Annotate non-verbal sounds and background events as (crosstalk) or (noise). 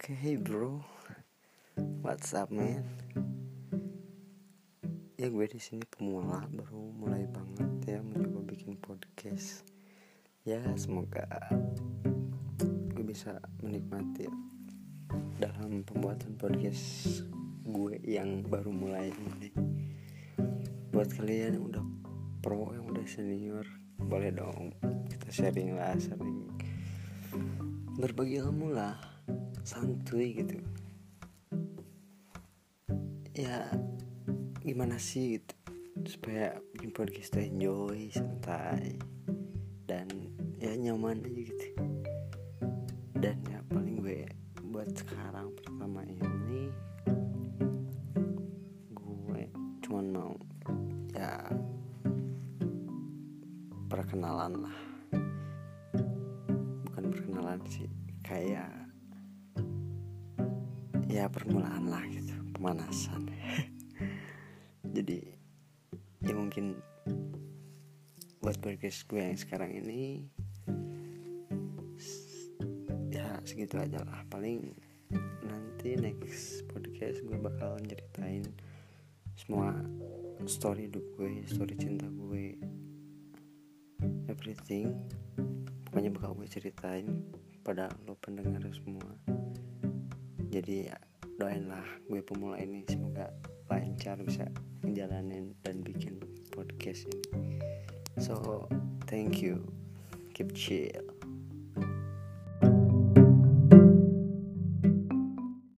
Hey bro, what's up man? Ya gue di sini pemula, baru mulai banget ya mencoba bikin podcast. Ya semoga gue bisa menikmati dalam pembuatan podcast gue yang baru mulai ini. Buat kalian yang udah pro, yang udah senior, boleh dong kita sharing lah, sharing berbagi ilmu lah santuy gitu. Ya gimana sih gitu? Supaya bikin podcast tuh enjoy santai dan ya nyaman aja gitu. Dan ya paling gue buat sekarang pertama ini gue cuman mau ya perkenalan lah. Bukan perkenalan sih kayak ya permulaan lah gitu pemanasan. (laughs) Jadi ya mungkin buat podcast gue yang sekarang ini ya segitu aja lah. Paling nanti next podcast gue bakal ceritain semua story hidup gue story cinta gue everything. Pokoknya bakal gue ceritain pada lo pendengar semua jadi ya, doain lah gue pemula ini. Semoga lancar bisa menjalanin dan bikin podcast ini. So thank you. Keep chill